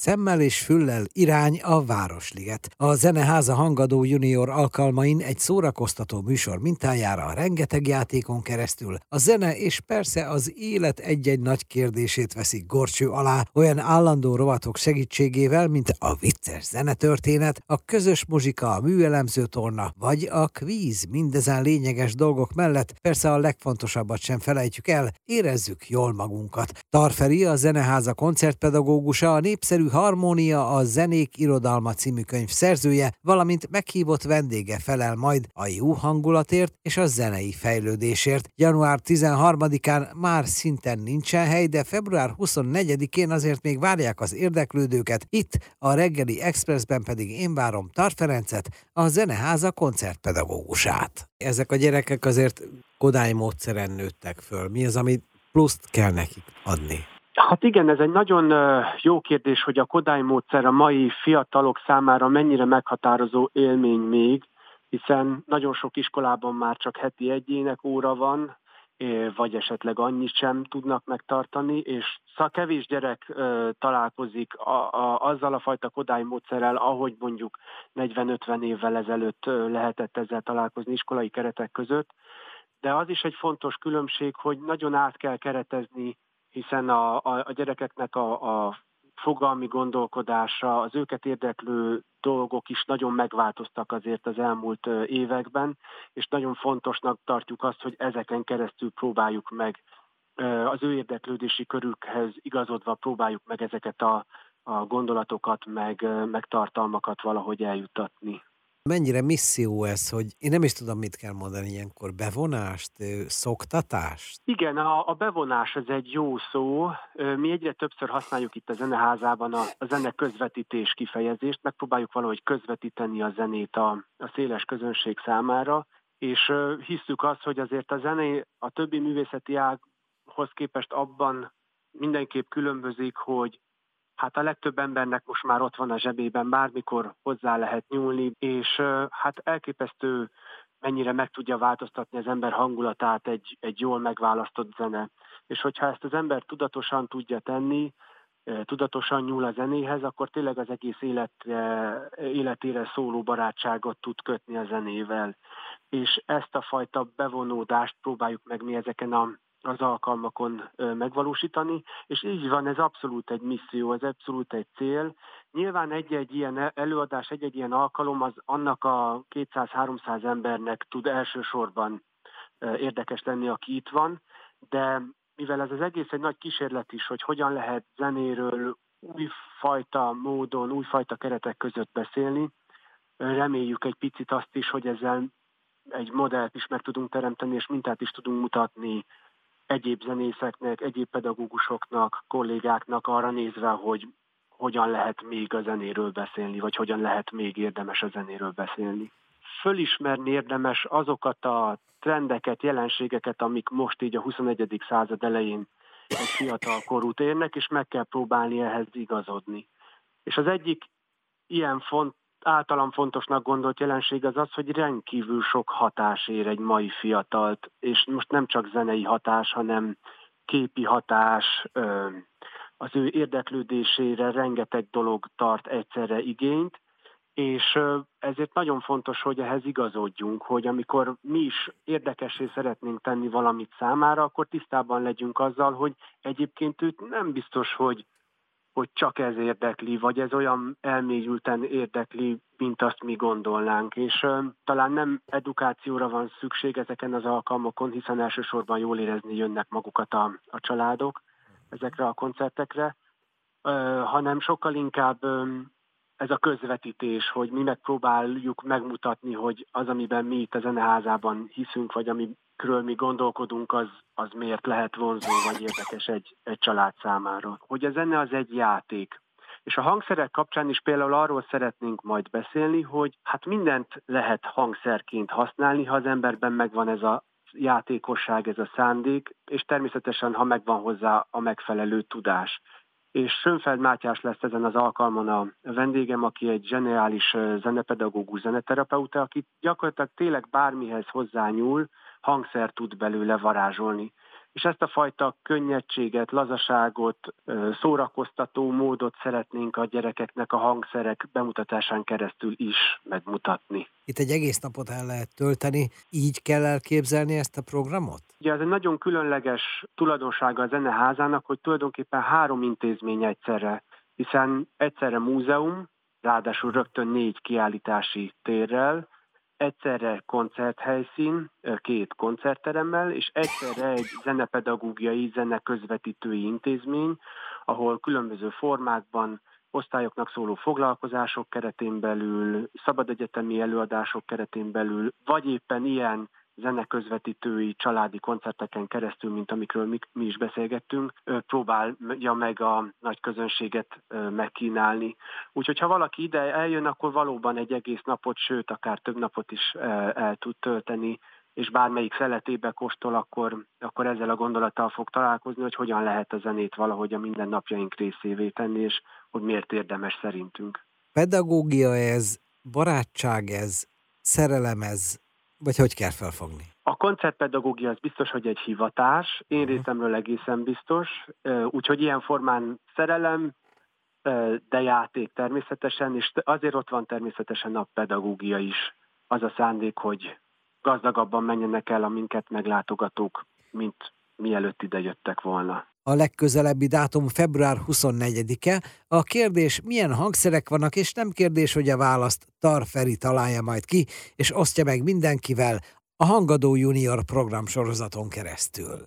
Szemmel és füllel irány a Városliget. A Zeneháza Hangadó Junior alkalmain egy szórakoztató műsor mintájára rengeteg játékon keresztül a zene és persze az élet egy-egy nagy kérdését veszik gorcső alá olyan állandó rovatok segítségével, mint a vicces zenetörténet, a közös muzsika, a műelemző torna vagy a kvíz mindezen lényeges dolgok mellett persze a legfontosabbat sem felejtjük el, érezzük jól magunkat. Tarferi a Zeneháza koncertpedagógusa a népszerű Harmónia a Zenék Irodalma című könyv szerzője, valamint meghívott vendége felel majd a jó hangulatért és a zenei fejlődésért. Január 13-án már szinten nincsen hely, de február 24-én azért még várják az érdeklődőket. Itt a reggeli Expressben pedig én várom Tar Ferencet, a Zeneháza koncertpedagógusát. Ezek a gyerekek azért Kodály módszeren nőttek föl. Mi az, amit pluszt kell nekik adni? Hát igen, ez egy nagyon jó kérdés, hogy a Kodály módszer a mai fiatalok számára mennyire meghatározó élmény még, hiszen nagyon sok iskolában már csak heti egy ének óra van, vagy esetleg annyit sem tudnak megtartani, és szóval kevés gyerek találkozik a, a, azzal a fajta Kodály módszerrel, ahogy mondjuk 40-50 évvel ezelőtt lehetett ezzel találkozni iskolai keretek között, de az is egy fontos különbség, hogy nagyon át kell keretezni hiszen a, a, a gyerekeknek a, a fogalmi gondolkodása, az őket érdeklő dolgok is nagyon megváltoztak azért az elmúlt években, és nagyon fontosnak tartjuk azt, hogy ezeken keresztül próbáljuk meg az ő érdeklődési körükhez igazodva próbáljuk meg ezeket a, a gondolatokat, meg, meg tartalmakat valahogy eljutatni. Mennyire misszió ez, hogy én nem is tudom, mit kell mondani ilyenkor, bevonást, szoktatást? Igen, a, a bevonás ez egy jó szó. Mi egyre többször használjuk itt a zeneházában a, a zene közvetítés kifejezést, megpróbáljuk valahogy közvetíteni a zenét a, a széles közönség számára, és hisszük azt, hogy azért a zené a többi művészeti ághoz képest abban mindenképp különbözik, hogy hát a legtöbb embernek most már ott van a zsebében, bármikor hozzá lehet nyúlni, és hát elképesztő mennyire meg tudja változtatni az ember hangulatát egy, egy jól megválasztott zene. És hogyha ezt az ember tudatosan tudja tenni, tudatosan nyúl a zenéhez, akkor tényleg az egész életre, életére szóló barátságot tud kötni a zenével. És ezt a fajta bevonódást próbáljuk meg mi ezeken a az alkalmakon megvalósítani, és így van, ez abszolút egy misszió, ez abszolút egy cél. Nyilván egy-egy ilyen e-, előadás, egy-egy ilyen alkalom az annak a 200-300 embernek tud elsősorban érdekes lenni, aki itt van, de mivel ez az egész egy nagy kísérlet is, hogy hogyan lehet zenéről újfajta módon, újfajta keretek között beszélni, reméljük egy picit azt is, hogy ezzel egy modellt is meg tudunk teremteni, és mintát is tudunk mutatni egyéb zenészeknek, egyéb pedagógusoknak, kollégáknak arra nézve, hogy hogyan lehet még a zenéről beszélni, vagy hogyan lehet még érdemes a zenéről beszélni. Fölismerni érdemes azokat a trendeket, jelenségeket, amik most így a 21. század elején egy fiatal korút érnek, és meg kell próbálni ehhez igazodni. És az egyik ilyen font, általam fontosnak gondolt jelenség az az, hogy rendkívül sok hatás ér egy mai fiatalt, és most nem csak zenei hatás, hanem képi hatás, az ő érdeklődésére rengeteg dolog tart egyszerre igényt, és ezért nagyon fontos, hogy ehhez igazodjunk, hogy amikor mi is érdekessé szeretnénk tenni valamit számára, akkor tisztában legyünk azzal, hogy egyébként őt nem biztos, hogy hogy csak ez érdekli, vagy ez olyan elmélyülten érdekli, mint azt mi gondolnánk. És ö, talán nem edukációra van szükség ezeken az alkalmokon, hiszen elsősorban jól érezni jönnek magukat a, a családok ezekre a koncertekre, ö, hanem sokkal inkább ö, ez a közvetítés, hogy mi megpróbáljuk megmutatni, hogy az, amiben mi itt a zeneházában hiszünk, vagy amikről mi gondolkodunk, az, az miért lehet vonzó, vagy érdekes egy, egy család számára. Hogy a zene az egy játék. És a hangszerek kapcsán is például arról szeretnénk majd beszélni, hogy hát mindent lehet hangszerként használni, ha az emberben megvan ez a játékosság, ez a szándék, és természetesen, ha megvan hozzá a megfelelő tudás és Sönfeld Mátyás lesz ezen az alkalmon a vendégem, aki egy zseniális zenepedagógus, zeneterapeuta, aki gyakorlatilag tényleg bármihez hozzányúl, hangszer tud belőle varázsolni. És ezt a fajta könnyedséget, lazaságot, szórakoztató módot szeretnénk a gyerekeknek a hangszerek bemutatásán keresztül is megmutatni. Itt egy egész napot el lehet tölteni, így kell elképzelni ezt a programot? Ugye ez egy nagyon különleges tulajdonsága a zeneházának, hogy tulajdonképpen három intézmény egyszerre, hiszen egyszerre múzeum, ráadásul rögtön négy kiállítási térrel, egyszerre koncerthelyszín, két koncertteremmel, és egyszerre egy zenepedagógiai, zeneközvetítői intézmény, ahol különböző formákban osztályoknak szóló foglalkozások keretén belül, szabadegyetemi előadások keretén belül, vagy éppen ilyen zeneközvetítői családi koncerteken keresztül, mint amikről mi, mi is beszélgettünk, próbálja meg a nagy közönséget megkínálni. Úgyhogy ha valaki ide eljön, akkor valóban egy egész napot, sőt, akár több napot is el tud tölteni, és bármelyik szeletébe kóstol, akkor, akkor ezzel a gondolattal fog találkozni, hogy hogyan lehet a zenét valahogy a mindennapjaink részévé tenni, és hogy miért érdemes szerintünk. Pedagógia ez, barátság ez, szerelem ez, vagy hogy kell felfogni? A koncertpedagógia az biztos, hogy egy hivatás, én uh-huh. részemről egészen biztos, úgyhogy ilyen formán szerelem, de játék természetesen, és azért ott van természetesen a pedagógia is. Az a szándék, hogy gazdagabban menjenek el a minket meglátogatók, mint mielőtt ide jöttek volna. A legközelebbi dátum február 24-e. A kérdés, milyen hangszerek vannak, és nem kérdés, hogy a választ Tarferi találja majd ki, és osztja meg mindenkivel a Hangadó Junior program sorozaton keresztül.